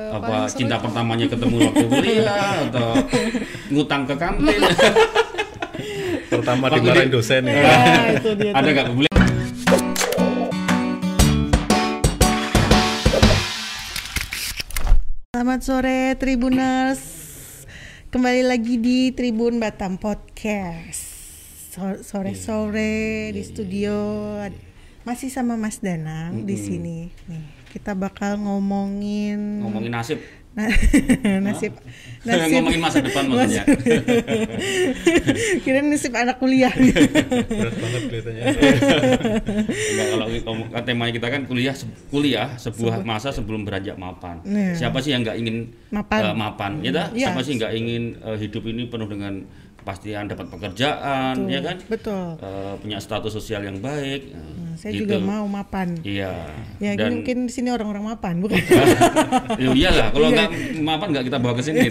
apa cinta pertamanya ketemu waktu kuliah atau ngutang ke kantin Pertama dimarahin di- dosen ya. Ya, itu dia. ada nggak boleh Selamat sore Tribuners. Kembali lagi di Tribun Batam Podcast. So- Sore-sore di studio masih sama Mas Danang di sini. Nih, kita bakal ngomongin ngomongin nasib na- nasib nasib ngomongin masa depan maksudnya Kira nasib anak kuliah. Berat banget kelihatannya. Enggak, kalau ngomong- kan temanya kita kan kuliah se- kuliah sebuah masa sebelum beranjak mapan Nah. siapa sih yang nggak ingin Mapan. eh, mapan ya dah? Iya. siapa sih nggak ingin eh, hidup ini penuh dengan kepastian dapat pekerjaan ya kan Betul. Eh, punya status sosial yang baik eh, Nah, saya gitu. juga mau mapan. iya Ya dan mungkin di sini orang-orang mapan, bukan? ya iyalah kalau Iya. nggak mapan nggak kita bawa ke sini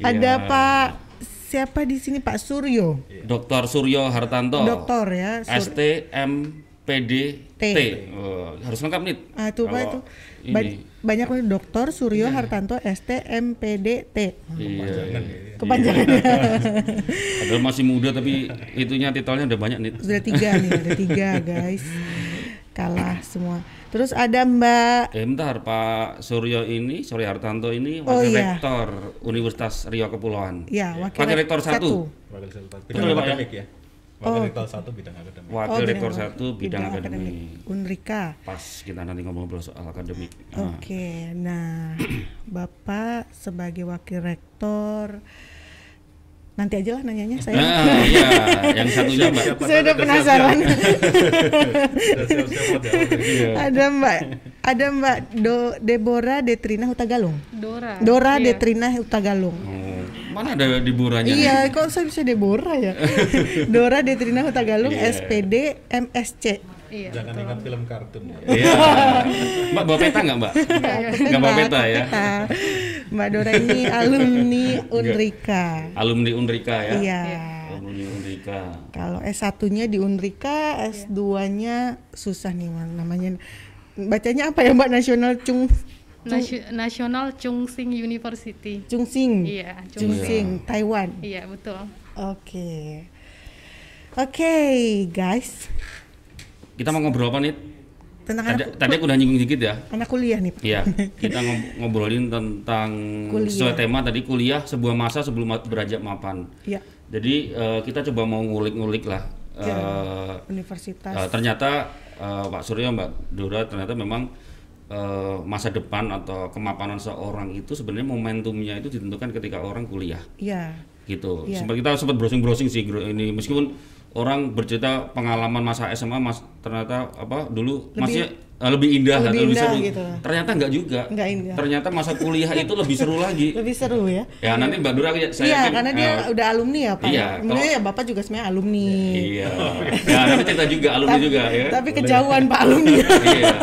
Ada Iya. Pak siapa di sini Pak Suryo, Dr. Suryo Hartanto doktor ya. Sur- STMPDT T. Oh, harus lengkap nih Ah itu Pak itu. Kalau Ba- ini banyak nih Dokter Suryo Hartanto STMPDT. iya Kepanjangannya Padahal masih muda tapi itunya titelnya udah banyak nih. sudah tiga nih, ada tiga guys. Kalah semua. Terus ada Mbak Eh bentar Pak Suryo ini, Suryo Hartanto ini Oh, wakil iya. rektor Universitas Riau Kepulauan. ya wakil, Wakil rektor satu. Wakil satu Betul, bidang Pak, ya? akademik ya. Wakil rektor satu bidang akademik. Wakil Oh, rektor bidang- satu bidang, akademik. Unrika. Pas kita nanti ngobrol soal akademik. Nah, Oke, nah Bapak sebagai wakil rektor nanti aja lah nanyanya saya. Nah, iya, yang satunya Mbak. Siapa saya udah penasaran. Iya. ada Mbak, ada Mbak Do, Deborah Detrina Hutagalung. Dora. Dora Iya. Detrina Hutagalung. Oh, mana ada di buranya? nih? Iya, kok saya bisa Deborah ya? Dora Detrina Hutagalung, Iya. SPD MSC. Iya. Jangan betul. ingat film kartun ya. Iya. Mbak bawa peta nggak Mbak? Nggak bawa peta ya? Peta. Mbak Dora ini alumni Unrika. Alumni Unrika ya? Iya. Alumni Unrika. Kalau S1-nya di Unrika, S2-nya susah nih Man, namanya. Bacanya apa ya Mbak Nasional Chung Nasi- National Chungsing University. Chungsing. Iya, Chungsing, Taiwan. Iya, betul. Oke. Oke, guys. Kita mau ngobrol apa nih? Tentang Tadi, anak, tadi aku udah nyinggung dikit ya. anak kuliah nih. Pak. Iya, kita ngob- ngobrolin tentang Kuliah. sesuai tema tadi kuliah sebuah masa sebelum beranjak mapan. Iya, Jadi eh, kita coba mau ngulik-ngulik lah. Iya. Eh, universitas. eh, ternyata eh, Pak Suryo, Mbak Dora ternyata memang eh, masa depan atau kemapanan seorang itu sebenarnya momentumnya itu ditentukan ketika orang kuliah Iya. gitu. Iya. Sempat kita sempat browsing-browsing sih ini meskipun orang bercerita pengalaman masa SMA mas ternyata apa dulu Lebih- masih eh, lebih indah lebih atau lebih indah seru. gitu. Ternyata enggak juga. Enggak indah. Ternyata masa kuliah itu lebih seru lagi. Lebih seru ya. Ya nanti Mbak Dura saya iya, yakin, karena dia eh, udah alumni ya, Pak. iya, Sebenarnya kalau- ya Bapak juga sebenarnya alumni. Iya. Ya nanti cerita juga alumni Tapi- juga ya. Tapi kejauhan Pak alumni. iya.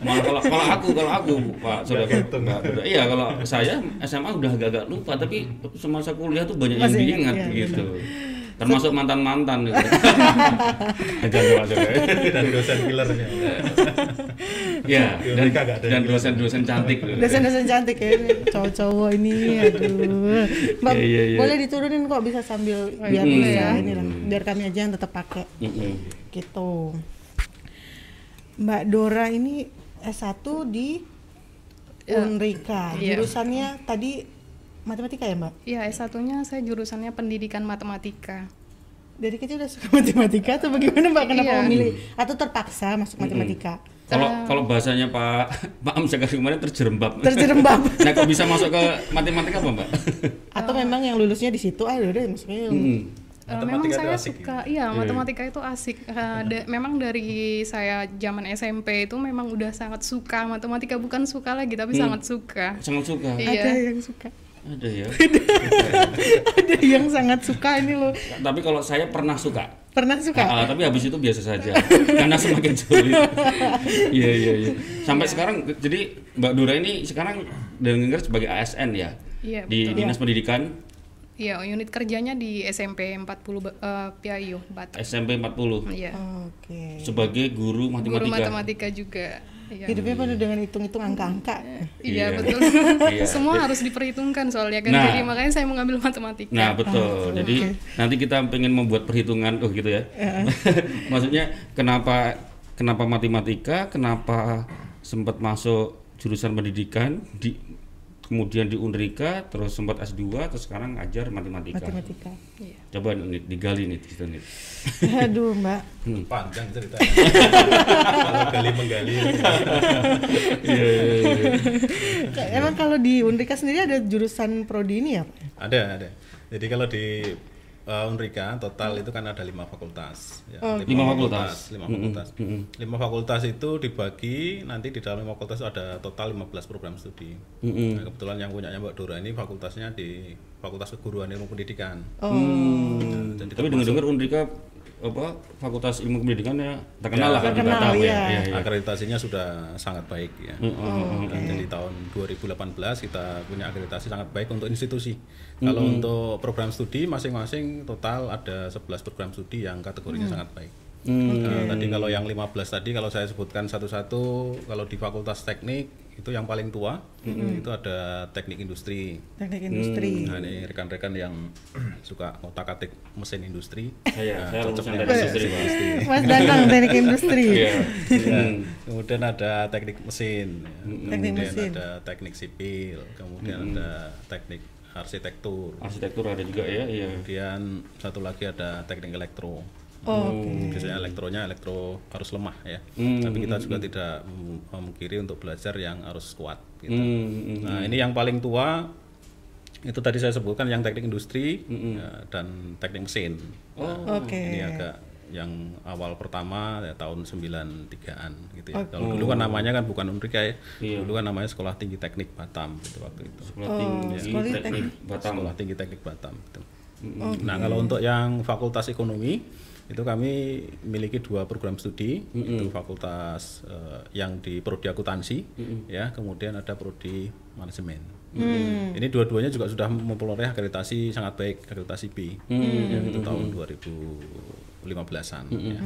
Malah kalau kalau aku kalau aku Pak Surya Mbak Dura, iya kalau saya SMA udah agak-agak lupa tapi semasa kuliah tuh banyak yang Masih diingat ingat, iya, gitu. Termasuk mantan-mantan gitu. Jangan Pak Surya. Dan dosen killernya. Ya, dan, dan yang dosen-dosen cantik. gitu. Dosen-dosen cantik ya ini cowok-cowok ini aduh. Mbak, Iya, iya, iya. boleh diturunin kok bisa sambil biar Mm. bisa ini lah. Biar kami aja yang tetap pakai Mm-mm. gitu. Mbak Dora ini S1 di Ya, Unrika. iya. Jurusannya tadi matematika ya, Mbak? Iya, S1-nya saya jurusannya pendidikan matematika. Dari kecil udah suka matematika atau bagaimana, Mbak? Kenapa Iya. memilih atau terpaksa masuk matematika? Kalau Eh. kalau bahasanya Pak Pak Am sekali kemarin terjerembab. Terjerembab. nah, kok bisa masuk ke matematika apa, Mbak? atau memang yang lulusnya di situ ah udah maksudnya Mm. Eh, memang saya asik suka, iya matematika itu asik. Eh, da- memang dari saya zaman SMP itu memang udah sangat suka matematika, bukan suka lagi tapi sangat suka. Sangat suka. Iya. ada yang suka Ada ya. ada yang sangat suka ini loh Tapi kalau saya pernah suka. pernah suka Ah, tapi habis itu biasa saja karena semakin sulit. Iya iya iya. Sampai sekarang jadi Mbak Dura ini sekarang dengar sebagai ASN ya Iya, di betul. Dinas Pendidikan Iya, unit kerjanya di SMP 40 Ba- eh, PIU Batam. SMP 40 Iya. oke sebagai guru Guru matematika. matematika juga. Iya. Hidupnya penuh dengan hitung-hitung angka-angka. Iya Iya. betul. Iya. Semua harus diperhitungkan soalnya kan. Nah. Jadi makanya saya mengambil matematika. Nah betul. Jadi nanti kita pengen membuat perhitungan, oh gitu ya. Maksudnya kenapa kenapa matematika, kenapa sempat masuk jurusan pendidikan di kemudian di Unrika, terus sempat S2, terus sekarang ngajar matematika. Matematika. Iya. Coba nih, digali nih di situ nih. Aduh, Mbak. Panjang cerita. Kalau gali menggali. Iya, iya, iya. Emang kalau di Unrika sendiri ada jurusan prodi ini ya, Pak? Ada, ada. Jadi kalau di uh, Unrika total itu kan ada lima fakultas. Ya, Oh, Lima fakultas. Lima fakultas. Lima fakultas itu dibagi nanti di dalam lima fakultas ada total 15 program studi. Nah, kebetulan yang punyanya Mbak Dora ini fakultasnya di Fakultas Keguruan Ilmu Pendidikan. Oh. Hmm. Jadi Tapi dengar-dengar Unrika apa Fakultas Ilmu Pendidikan ya terkenal lah kan di terkenal, Batam ya. Iya, iya. Akreditasinya sudah sangat baik ya. Dan Jadi tahun 2018 kita punya akreditasi sangat baik untuk institusi. Kalau untuk program studi masing-masing total ada 11 program studi yang kategorinya sangat baik. Nah, tadi kalau yang 15 tadi kalau saya sebutkan satu-satu kalau di Fakultas Teknik itu yang paling tua itu ada Teknik Industri. Teknik industri. Nah, ini rekan-rekan yang suka ngotak-atik mesin industri. Saya saya cocok lulusan nih. teknik industri. Mas Danang teknik industri. Iya. Ya, kemudian ada teknik mesin, ya. Teknik kemudian mesin. ada teknik sipil, kemudian ada teknik arsitektur, Arsitektur ada juga ya, iya. kemudian satu lagi ada teknik elektro. Oh, Biasanya elektronya elektro arus lemah ya, Hmm, tapi kita juga tidak mem- memungkiri untuk belajar yang arus kuat. Gitu. Hmm, hmm. Nah ini yang paling tua itu tadi saya sebutkan yang teknik industri ya, dan teknik mesin. Nah, Oke. Ini agak yang awal pertama ya, tahun 93-an gitu ya. Kalau dulu kan namanya kan bukan Unrika ya. Iya. Dulu kan namanya Sekolah Tinggi Teknik Batam gitu waktu itu. Sekolah tinggi sekolah teknik Batam. Sekolah Tinggi Teknik Batam gitu. Nah, kalau untuk yang Fakultas Ekonomi itu kami miliki dua program studi, itu fakultas eh, yang di prodi akuntansi ya, kemudian ada prodi manajemen. Ini dua-duanya juga sudah memperoleh akreditasi sangat baik, akreditasi B. Ya, itu tahun 2015-an ya.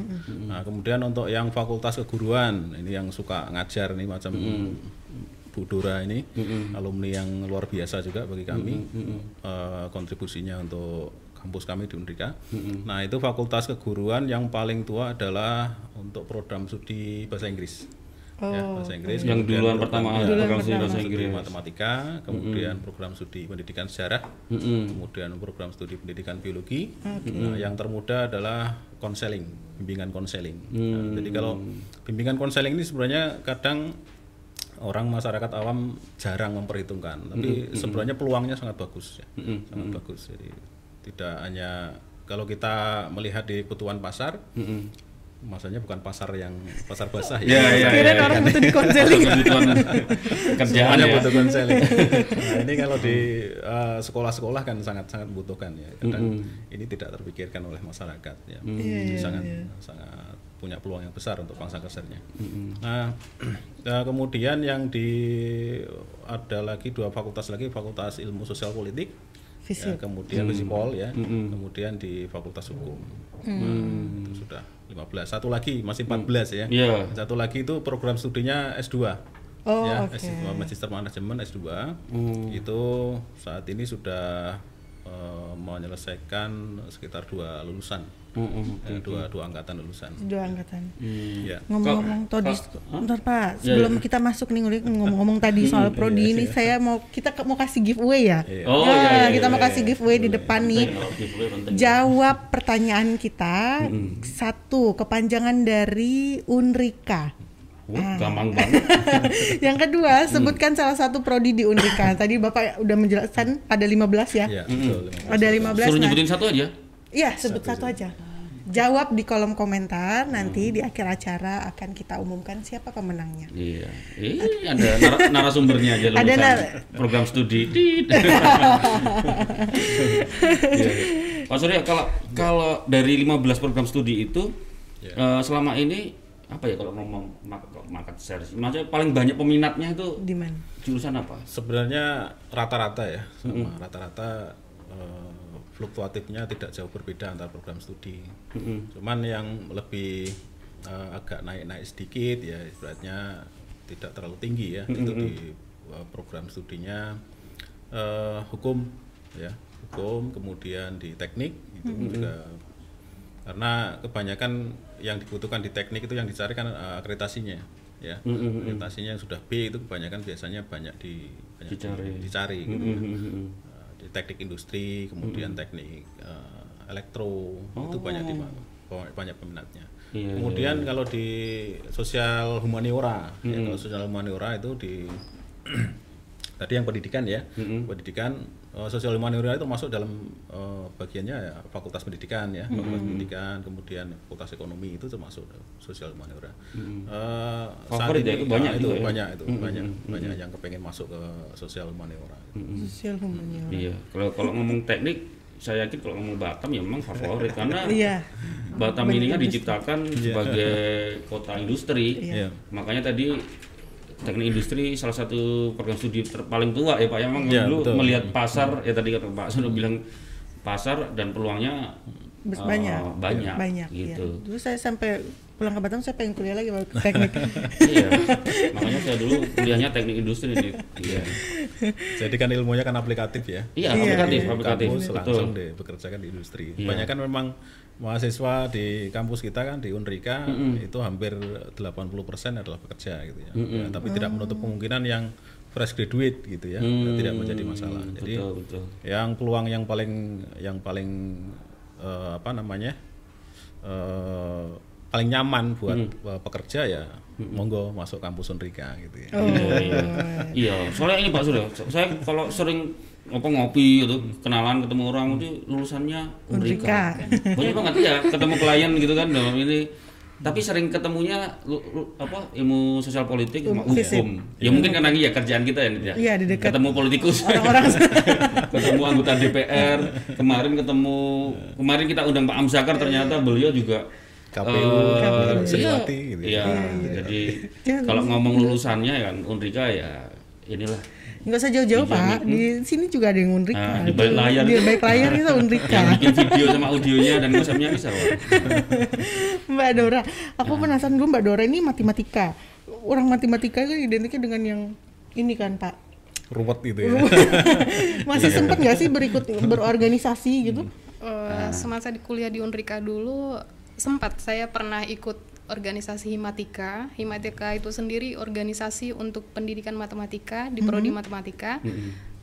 Nah, kemudian untuk yang fakultas keguruan, ini yang suka ngajar nih macam Bu Dora ini alumni yang luar biasa juga bagi kami Eh, kontribusinya untuk kampus kami di Undrika. Nah itu fakultas keguruan yang paling tua adalah untuk program studi bahasa Inggris. ya, bahasa Inggris. Yang kemudian duluan program- pertama ya, program studi bahasa studi Inggris. matematika, kemudian program studi pendidikan sejarah, kemudian program studi pendidikan biologi. Nah, yang termuda adalah konseling, bimbingan konseling. Nah, jadi kalau bimbingan konseling ini sebenarnya kadang orang masyarakat awam jarang memperhitungkan, tapi sebenarnya peluangnya sangat bagus ya, sangat bagus. Jadi tidak hanya kalau kita melihat di kebutuhan pasar, masanya bukan pasar yang pasar basah Iya, iya, Kirain iya. orang butuh di konseling. Kerjaan ya. butuh konseling. nah, ini kalau di uh, sekolah-sekolah kan sangat-sangat membutuhkan ya. Kadang ini tidak terpikirkan oleh masyarakat ya. Jadi sangat sangat punya peluang yang besar untuk bangsa kesernya. Nah, nah, kemudian yang di ada lagi dua fakultas lagi, Fakultas Ilmu Sosial Politik. Ya, kemudian Fisipol ya, kemudian di Fakultas Hukum. Nah, itu sudah 15. Satu lagi masih 14 ya. Iya. Satu lagi itu program studinya S2. Oh, ya, oke. S2 Magister Manajemen S2. Itu saat ini sudah eh, menyelesaikan sekitar dua lulusan. Ya, dua dua angkatan lulusan. Dua angkatan. Ya. Ngomong-ngomong tadi, bentar Pak, sebelum kita masuk nih ngomong-ngomong tadi soal prodi ini, saya mau kita mau kasih giveaway ya. Iya. Oh, Ya, iya, iya, kita iya, mau kasih giveaway di depan nih. Penting, oh. Jawab pertanyaan kita satu kepanjangan dari Unrika. Wah, gampang banget. Yang kedua, sebutkan salah satu prodi di Unrika. Tadi Bapak udah menjelaskan ada 15 ya. Ya, betul. Ada 15. Suruh nah. nyebutin satu aja. Iya, sebut satu aja. Jawab di kolom komentar, nanti di akhir acara akan kita umumkan siapa pemenangnya. Iya. Ini ada nar- narasumbernya aja Ada nar- program studi. Iya, iya. Pak Surya, kalau kalau dari 15 program studi itu eh, selama ini apa ya kalau ngomong market, market share, maksudnya paling banyak peminatnya itu Di mana? jurusan apa? Sebenarnya rata-rata ya, sama. Rata-rata eh, fluktuatifnya tidak jauh berbeda antar program studi. Cuman yang lebih eh, agak naik-naik sedikit ya ibaratnya tidak terlalu tinggi ya itu di uh, program studinya uh, hukum ya hukum kemudian di teknik itu juga. Karena kebanyakan yang dibutuhkan di teknik itu yang dicari kan uh, akreditasinya ya. Akreditasinya yang sudah B itu kebanyakan biasanya banyak di banyak Dicari. di- dicari gitu ya. Uh, di teknik industri kemudian teknik uh, elektro itu banyak di banyak peminatnya. Iya, kemudian kalau di sosial humaniora ya, kalau sosial humaniora itu di tadi yang pendidikan ya. Pendidikan eh, sosial humaniora itu masuk dalam eh, bagiannya ya fakultas pendidikan ya. Fakultas pendidikan kemudian fakultas ekonomi itu termasuk sosial humaniora Eh, saat Favorit ya, ini, itu banyak ah, itu itu ya? banyak itu banyak banyak yang kepengen masuk ke sosial humaniora Sosial humaniora. Iya, kalau kalau ngomong teknik, saya yakin kalau ngomong Batam ya memang favorit karena Iya. Batam ini kan diciptakan sebagai kota industri. Iya. Makanya tadi teknik industri salah satu program studi ter- paling tua ya Pak. Yang memang Iya, dulu betul. melihat pasar ya tadi kata Pak sudah bilang pasar dan peluangnya Bes- eh, banyak. banyak, Banyak. gitu. Iya. Dulu saya sampai pulang ke Batam saya pengen kuliah lagi Pak, teknik. iya. Makanya saya dulu kuliahnya teknik industri di iya. jadi kan ilmunya kan aplikatif ya Iya, Iya, aplikatif, iya. aplikatif. kampus Betul. langsung dipekerjakan di industri. Iya. Banyak kan memang mahasiswa di kampus kita kan di Unrika itu hampir 80% adalah pekerja gitu ya. Ya, tapi tidak menutup kemungkinan yang fresh graduate gitu ya, tidak menjadi masalah. Jadi Betul, betul. yang peluang yang paling yang paling eh, apa namanya? eh, paling nyaman buat eh, pekerja ya monggo masuk kampus Unrika gitu ya. Iya, iya. Iya, soalnya ini Pak Surya, saya kalau sering apa ngopi gitu, kenalan ketemu orang itu lulusannya Unrika. Banyak banget ya ketemu klien gitu kan dalam ini. Tapi sering ketemunya lu- lu- apa ilmu sosial politik sama Fisip. hukum. Ya mungkin karena ya kerjaan kita ya, ya. Iya, di dekat ketemu politikus. orang-orang. ketemu anggota DPR, kemarin ketemu kemarin kita undang Pak Amzakar ternyata beliau juga KPU, eh, Sriwati gitu Iya, ya. jadi Jangan kalau ngomong lulusannya kan Unrika ya inilah. Nggak usah jauh-jauh Pak. Di sini juga ada yang Unrika. Ah, di balik layar. Di balik layar itu Unrika. Yang bikin video sama audionya dan konsepnya bisa loh. Mbak Dora, aku Nah. penasaran dulu Mbak Dora ini matematika. Orang matematika kan identiknya dengan yang ini kan Pak. Ruwet gitu ya. Masih sempat nggak sih berikut berorganisasi gitu? Eh, semasa di kuliah di Unrika dulu sempat saya pernah ikut organisasi Himatika. Himatika itu sendiri organisasi untuk pendidikan matematika di prodi matematika.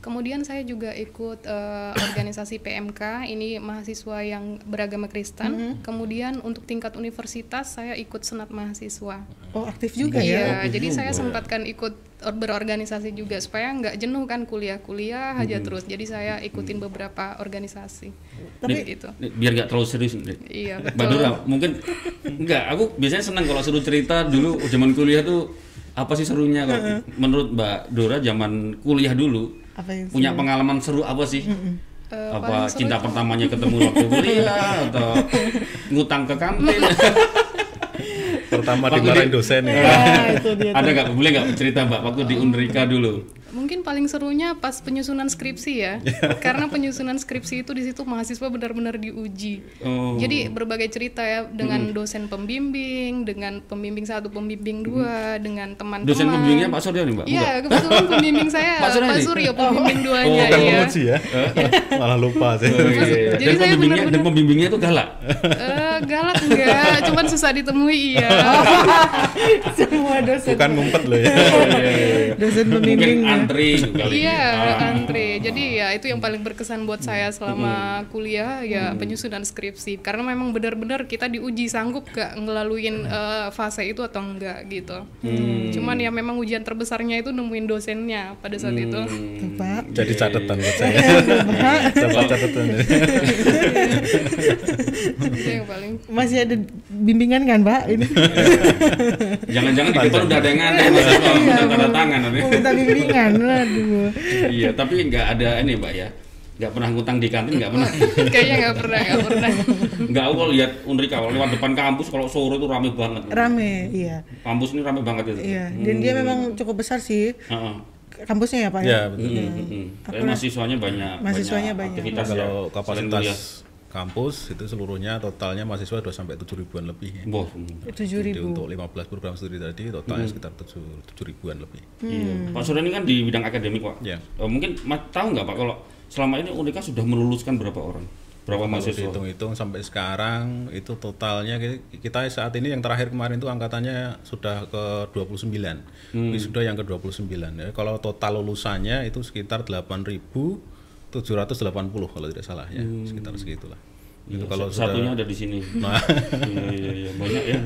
Kemudian saya juga ikut eh, organisasi PMK, ini mahasiswa yang beragama Kristen. Kemudian untuk tingkat universitas saya ikut senat mahasiswa. Oh aktif juga ya? Iya, jadi saya sempatkan ikut or- berorganisasi juga supaya nggak jenuh kan kuliah-kuliah aja terus. Jadi saya ikutin beberapa organisasi. Tapi- gitu. Nih, Biar nggak terlalu serius nih. Iya, Mbak betul. Dora, mungkin enggak, aku biasanya senang kalau seru cerita dulu zaman kuliah tuh apa sih serunya kalau menurut Mbak Dora zaman kuliah dulu Apa yang punya pengalaman seru apa sih? Eh, apa cinta pertamanya ketemu waktu kuliah atau ngutang ke kantin? Pertama dimarahin di- dosen ya. Ya, itu dia. Ada nggak boleh nggak cerita Mbak waktu di Unrika dulu? Mungkin paling serunya pas penyusunan skripsi ya. Karena penyusunan skripsi itu di situ mahasiswa benar-benar diuji. Oh. Jadi berbagai cerita ya dengan dosen pembimbing, dengan pembimbing satu, pembimbing dua, dengan teman-teman. Dosen pembimbingnya Pak Surya nih Mbak? Iya, kebetulan pembimbing saya Pak Surya Pak nih? Suryo pembimbing duanya Bukan iya. penguji ya. Malah lupa sih. Oh, iya, iya. Jadi Dan saya pembimbingnya dan benar-benar- pembimbingnya tuh galak. Eh, galak enggak, cuman susah ditemui iya. Semua dosen Bukan ngumpet loh ya. dosen Mungkin pembimbing ya. antri kali. Iya, Ah. antre. Jadi ya itu yang paling berkesan buat saya selama kuliah ya penyusunan skripsi. Karena memang benar-benar kita diuji sanggup gak ngelaluin eh, fase itu atau enggak gitu. Cuman ya memang ujian terbesarnya itu nemuin dosennya pada saat itu. Tuh, Pak. Jadi catatan buat saya. Dapat catatan. itu yang paling. Masih ada bimbingan kan Pak? Ini Jangan-jangan di depan udah ada yang aneh Mas Eko, udah tanda tangan nanti. mau minta bimbingan. Aduh. Iya, tapi nggak ada ini Mbak ya. Nggak pernah ngutang di kantin, nggak pernah. Kayaknya nggak pernah, nggak pernah. Nggak aku kalau lihat Unrika kalau lewat depan kampus kalau sore itu rame banget. Rame, iya. Kampus ini rame banget itu. Iya, dan dia memang cukup besar sih Heeh. kampusnya ya Pak Ya, ya. betul. Hmm, hmm. Tapi mahasiswanya banyak. Mahasiswanya banyak. Aktivitas ya. Kalau kapasitas kampus itu seluruhnya totalnya mahasiswa 2 sampai 7 ribuan lebih ya. Wah, tujuh Jadi ribu untuk 15 program studi tadi totalnya sekitar 7, 7 ribuan lebih. iya. Pak Surya ini kan di bidang akademik, Pak. Ya. Eh, mungkin tahu nggak Pak kalau selama ini Unika sudah meluluskan berapa orang? Berapa Kalau mahasiswa? dihitung-hitung sampai sekarang itu totalnya ki- kita saat ini yang terakhir kemarin itu angkatannya sudah ke 29. Wisuda yang ke 29 ya. Kalau total lulusannya itu sekitar 8.780 kalau tidak salah ya, sekitar segitulah. itu kalau sudah Satunya ada di sini. Nah, iya, iya, iya, banyak ya.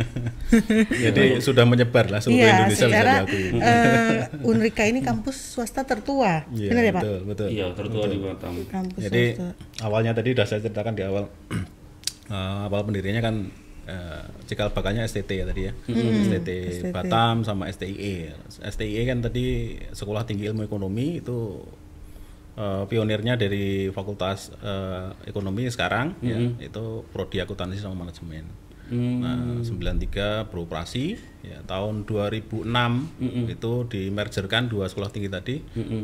jadi sudah menyebar lah seluruh Iya, Indonesia bisa secara diakui. eh, Unrika ini kampus swasta tertua, Iya, benar ya Pak? betul, betul. Iya, tertua di Batam. Kampus Jadi swasta. awalnya tadi sudah saya ceritakan di awal eh, awal pendirinya kan eh, cikal bakalnya STT ya tadi ya. STT, Batam sama STIE. STIE kan tadi Sekolah Tinggi Ilmu Ekonomi itu eh, pionirnya dari Fakultas eh, Ekonomi sekarang ya, itu prodi akuntansi sama manajemen. Nah, 93 beroperasi ya tahun 2006 itu dimergerkan dua sekolah tinggi tadi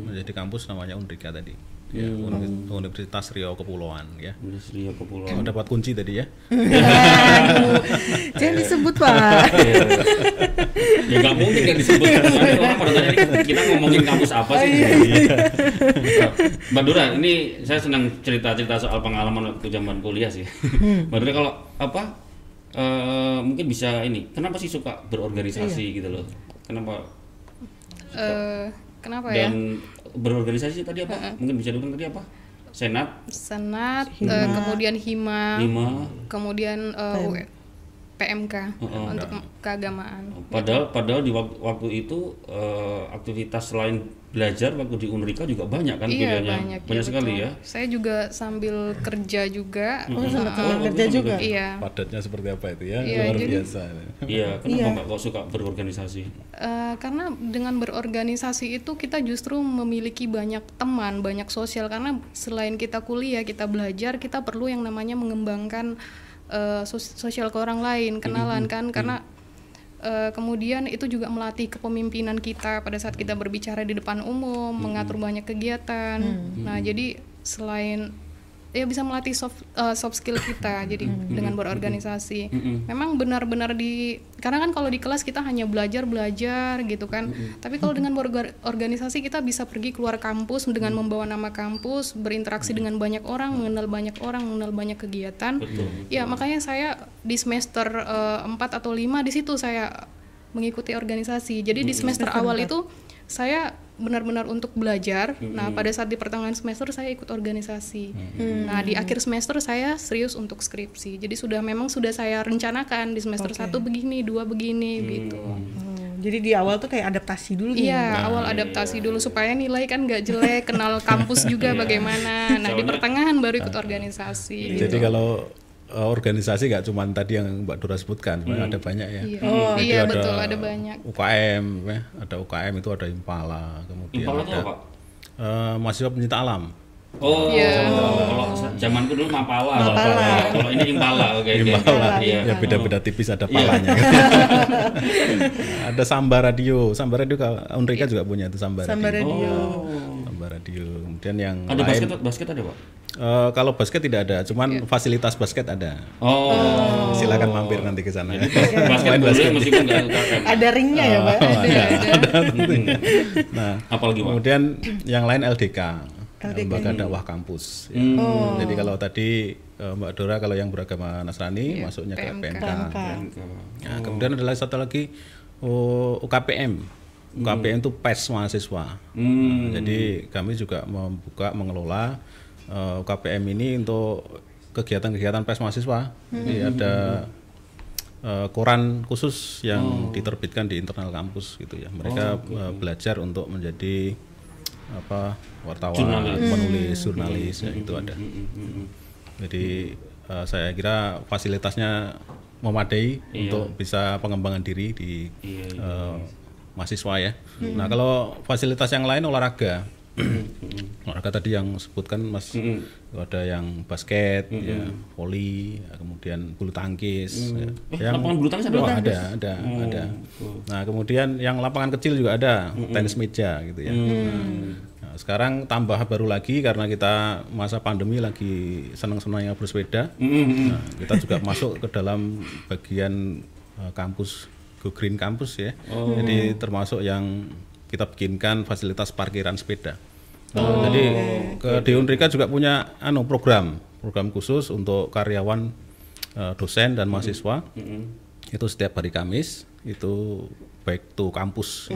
menjadi kampus namanya Unrika tadi. Ya, Uni- Universitas Riau Kepulauan ya. Industri Kepulauan. Oh, dapat kunci tadi ya. Jangan disebut Pak. ya nggak mungkin kan disebut orang pada tanya "Ini kita ngomongin kampus apa sih Mbak Dura ini saya senang cerita-cerita soal pengalaman waktu zaman kuliah sih Mbak Dura kalau apa eh, mungkin bisa ini kenapa sih suka berorganisasi gitu loh kenapa Eh, kenapa ya? dan berorganisasi tadi apa? Mungkin bisa dibilang tadi apa? Senat. Senat, eh, kemudian hima, lima kemudian eh, PMK untuk keagamaan. padahal padahal di waktu, waktu itu eh, aktivitas selain belajar waktu di Unrika juga banyak kan Iya pilihannya banyak, ya, sekali betul. ya Saya juga sambil kerja juga. Oh, sampai Oh, kerja betul, juga. Iya. Padatnya seperti apa itu ya? Iya, Luar jadi- biasa. Iya, kenapa Mbak kok suka berorganisasi? Eh, karena dengan berorganisasi itu kita justru memiliki banyak teman, banyak sosial karena selain kita kuliah, kita belajar, kita perlu yang namanya mengembangkan sos- sosial ke orang lain, kenalan kan? Karena eh, kemudian itu juga melatih kepemimpinan kita pada saat kita berbicara di depan umum, mengatur banyak kegiatan. Nah, jadi selain ya bisa melatih soft eh, soft skill kita jadi dengan berorganisasi. Memang benar-benar di karena kan kalau di kelas kita hanya belajar belajar gitu kan. Tapi kalau dengan berorganisasi kita bisa pergi keluar kampus dengan membawa nama kampus berinteraksi dengan banyak orang mengenal banyak orang mengenal banyak kegiatan. Ya makanya saya di semester eh, 4 atau 5 di situ saya mengikuti organisasi. Jadi di semester awal itu saya benar-benar untuk belajar. Nah, pada saat di pertengahan semester saya ikut organisasi. Nah, di akhir semester saya serius untuk skripsi. Jadi sudah memang sudah saya rencanakan di semester satu begini, dua begini gitu. Oh, jadi di awal tuh kayak adaptasi dulu gitu. Iya, awal adaptasi dulu supaya nilai kan nggak jelek, kenal kampus juga bagaimana. Nah, di pertengahan baru ikut organisasi. Jadi kalau eh, organisasi nggak cuma tadi yang Mbak Dora sebutkan, sebenarnya ada banyak ya. Iya, Jadi iya betul, ada banyak. UKM, ya. ada UKM itu ada Impala, kemudian Impala itu ada apa? eh, mahasiswa pencinta alam. Oh, Iya. kalau zamanku dulu Mapala. Kalau ini Impala, oke. oke. Impala, Iya. ya beda-beda tipis ada palanya. ada Samba Radio, Samba Radio kalau Unrika juga punya itu Samba, Samba Radio. radio. Samba Radio. Kemudian yang Ada lain basket basket ada, Pak? Eh, kalau basket tidak ada, cuman fasilitas basket ada. Oh. Silakan mampir nanti ke sana. Basket boleh meskipun UKM. Ada ringnya ya, Pak. Ada, ada. Nah, Apalagi, Pak? kemudian yang lain LDK, Lembaga Dakwah Kampus. ya. Jadi kalau tadi eh, Mbak Dora kalau yang beragama Nasrani masuknya ke PMK. Nah, kemudian ada lagi satu lagi oh, UKPM. UKPM itu PES mahasiswa. Hmm. Nah, jadi kami juga membuka mengelola eh, UKPM ini untuk kegiatan-kegiatan PES mahasiswa. Jadi ada eh, koran khusus yang diterbitkan di internal kampus gitu ya. Mereka eh, belajar untuk menjadi apa wartawan, penulis, jurnalis ya, itu ada. Jadi eh, saya kira fasilitasnya memadai untuk bisa pengembangan diri di eh, mahasiswa ya. Nah kalau fasilitas yang lain olahraga, olahraga tadi yang sebutkan Mas ada yang basket, ya, voli, ya, kemudian bulu tangkis, ya. Eh, lapangan bulu tangkis ada? Oh, ada, ada, ada. Nah, kemudian yang lapangan kecil juga ada, tenis meja gitu ya. Nah, sekarang tambah baru lagi karena kita masa pandemi lagi senang-senangnya bersepeda. Nah, kita juga masuk ke dalam bagian eh, kampus Go Green Campus ya. Jadi termasuk yang kita bikinkan fasilitas parkiran sepeda. Nah, Jadi ke di Unrika juga punya anu program, program khusus untuk karyawan eh, dosen dan mahasiswa. Itu setiap hari Kamis itu baik to kampus.